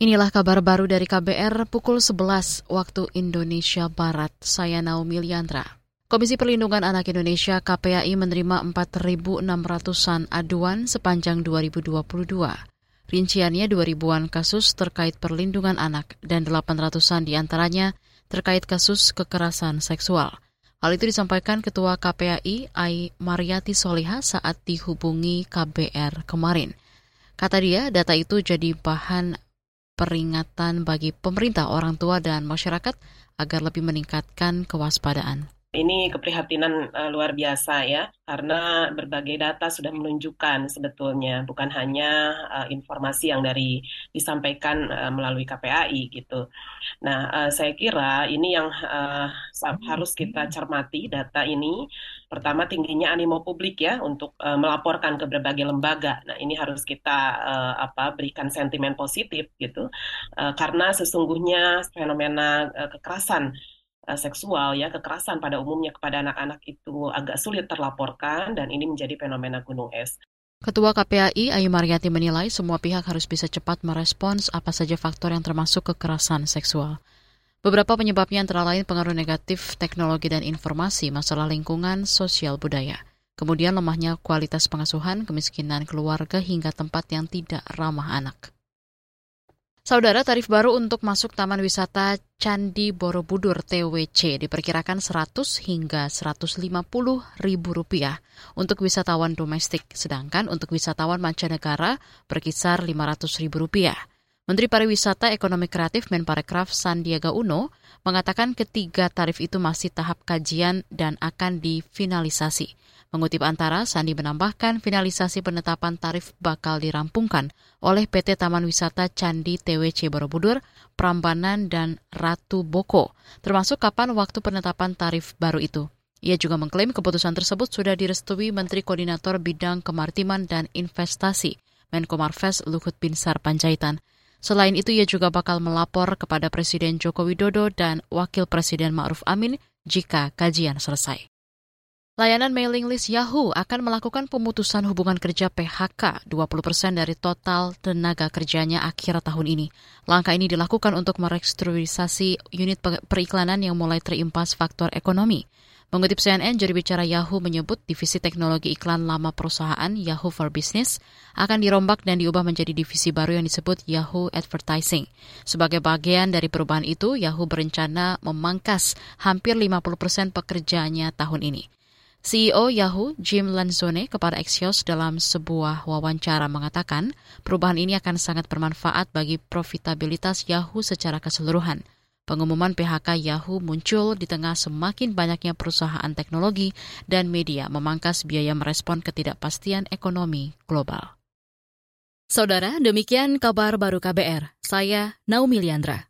Inilah kabar baru dari KBR pukul 11 waktu Indonesia Barat. Saya Naomi Liandra. Komisi Perlindungan Anak Indonesia KPAI menerima 4.600-an aduan sepanjang 2022. Rinciannya 2.000-an kasus terkait perlindungan anak dan 800-an di antaranya terkait kasus kekerasan seksual. Hal itu disampaikan Ketua KPAI Ai Mariati Soliha saat dihubungi KBR kemarin. Kata dia, data itu jadi bahan peringatan bagi pemerintah, orang tua, dan masyarakat agar lebih meningkatkan kewaspadaan. Ini keprihatinan uh, luar biasa ya, karena berbagai data sudah menunjukkan sebetulnya bukan hanya uh, informasi yang dari disampaikan uh, melalui KPAI gitu. Nah, uh, saya kira ini yang uh, harus kita cermati data ini. Pertama tingginya animo publik ya untuk uh, melaporkan ke berbagai lembaga. Nah, ini harus kita uh, apa berikan sentimen positif gitu, uh, karena sesungguhnya fenomena uh, kekerasan seksual ya kekerasan pada umumnya kepada anak-anak itu agak sulit terlaporkan dan ini menjadi fenomena gunung es. Ketua KPAI Ayu Mariati menilai semua pihak harus bisa cepat merespons apa saja faktor yang termasuk kekerasan seksual. Beberapa penyebabnya antara lain pengaruh negatif teknologi dan informasi, masalah lingkungan, sosial budaya. Kemudian lemahnya kualitas pengasuhan, kemiskinan keluarga hingga tempat yang tidak ramah anak. Saudara, tarif baru untuk masuk Taman Wisata Candi Borobudur TWC diperkirakan 100 hingga 150 ribu rupiah untuk wisatawan domestik, sedangkan untuk wisatawan mancanegara berkisar 500 ribu rupiah. Menteri Pariwisata Ekonomi Kreatif Menparekraf Sandiaga Uno mengatakan ketiga tarif itu masih tahap kajian dan akan difinalisasi. Mengutip antara, Sandi menambahkan finalisasi penetapan tarif bakal dirampungkan oleh PT Taman Wisata Candi TWC Borobudur, Prambanan, dan Ratu Boko, termasuk kapan waktu penetapan tarif baru itu. Ia juga mengklaim keputusan tersebut sudah direstui Menteri Koordinator Bidang Kemaritiman dan Investasi, Menko Marves Luhut Binsar Panjaitan. Selain itu, ia juga bakal melapor kepada Presiden Joko Widodo dan Wakil Presiden Ma'ruf Amin jika kajian selesai. Layanan mailing list Yahoo akan melakukan pemutusan hubungan kerja PHK 20 persen dari total tenaga kerjanya akhir tahun ini. Langkah ini dilakukan untuk merestrukturisasi unit periklanan yang mulai terimpas faktor ekonomi. Mengutip CNN, juri bicara Yahoo menyebut divisi teknologi iklan lama perusahaan Yahoo for Business akan dirombak dan diubah menjadi divisi baru yang disebut Yahoo Advertising. Sebagai bagian dari perubahan itu, Yahoo berencana memangkas hampir 50 persen pekerjaannya tahun ini. CEO Yahoo Jim Lanzone kepada Axios dalam sebuah wawancara mengatakan perubahan ini akan sangat bermanfaat bagi profitabilitas Yahoo secara keseluruhan. Pengumuman PHK Yahoo muncul di tengah semakin banyaknya perusahaan teknologi dan media memangkas biaya merespon ketidakpastian ekonomi global. Saudara, demikian kabar baru KBR. Saya Naomi Liandra.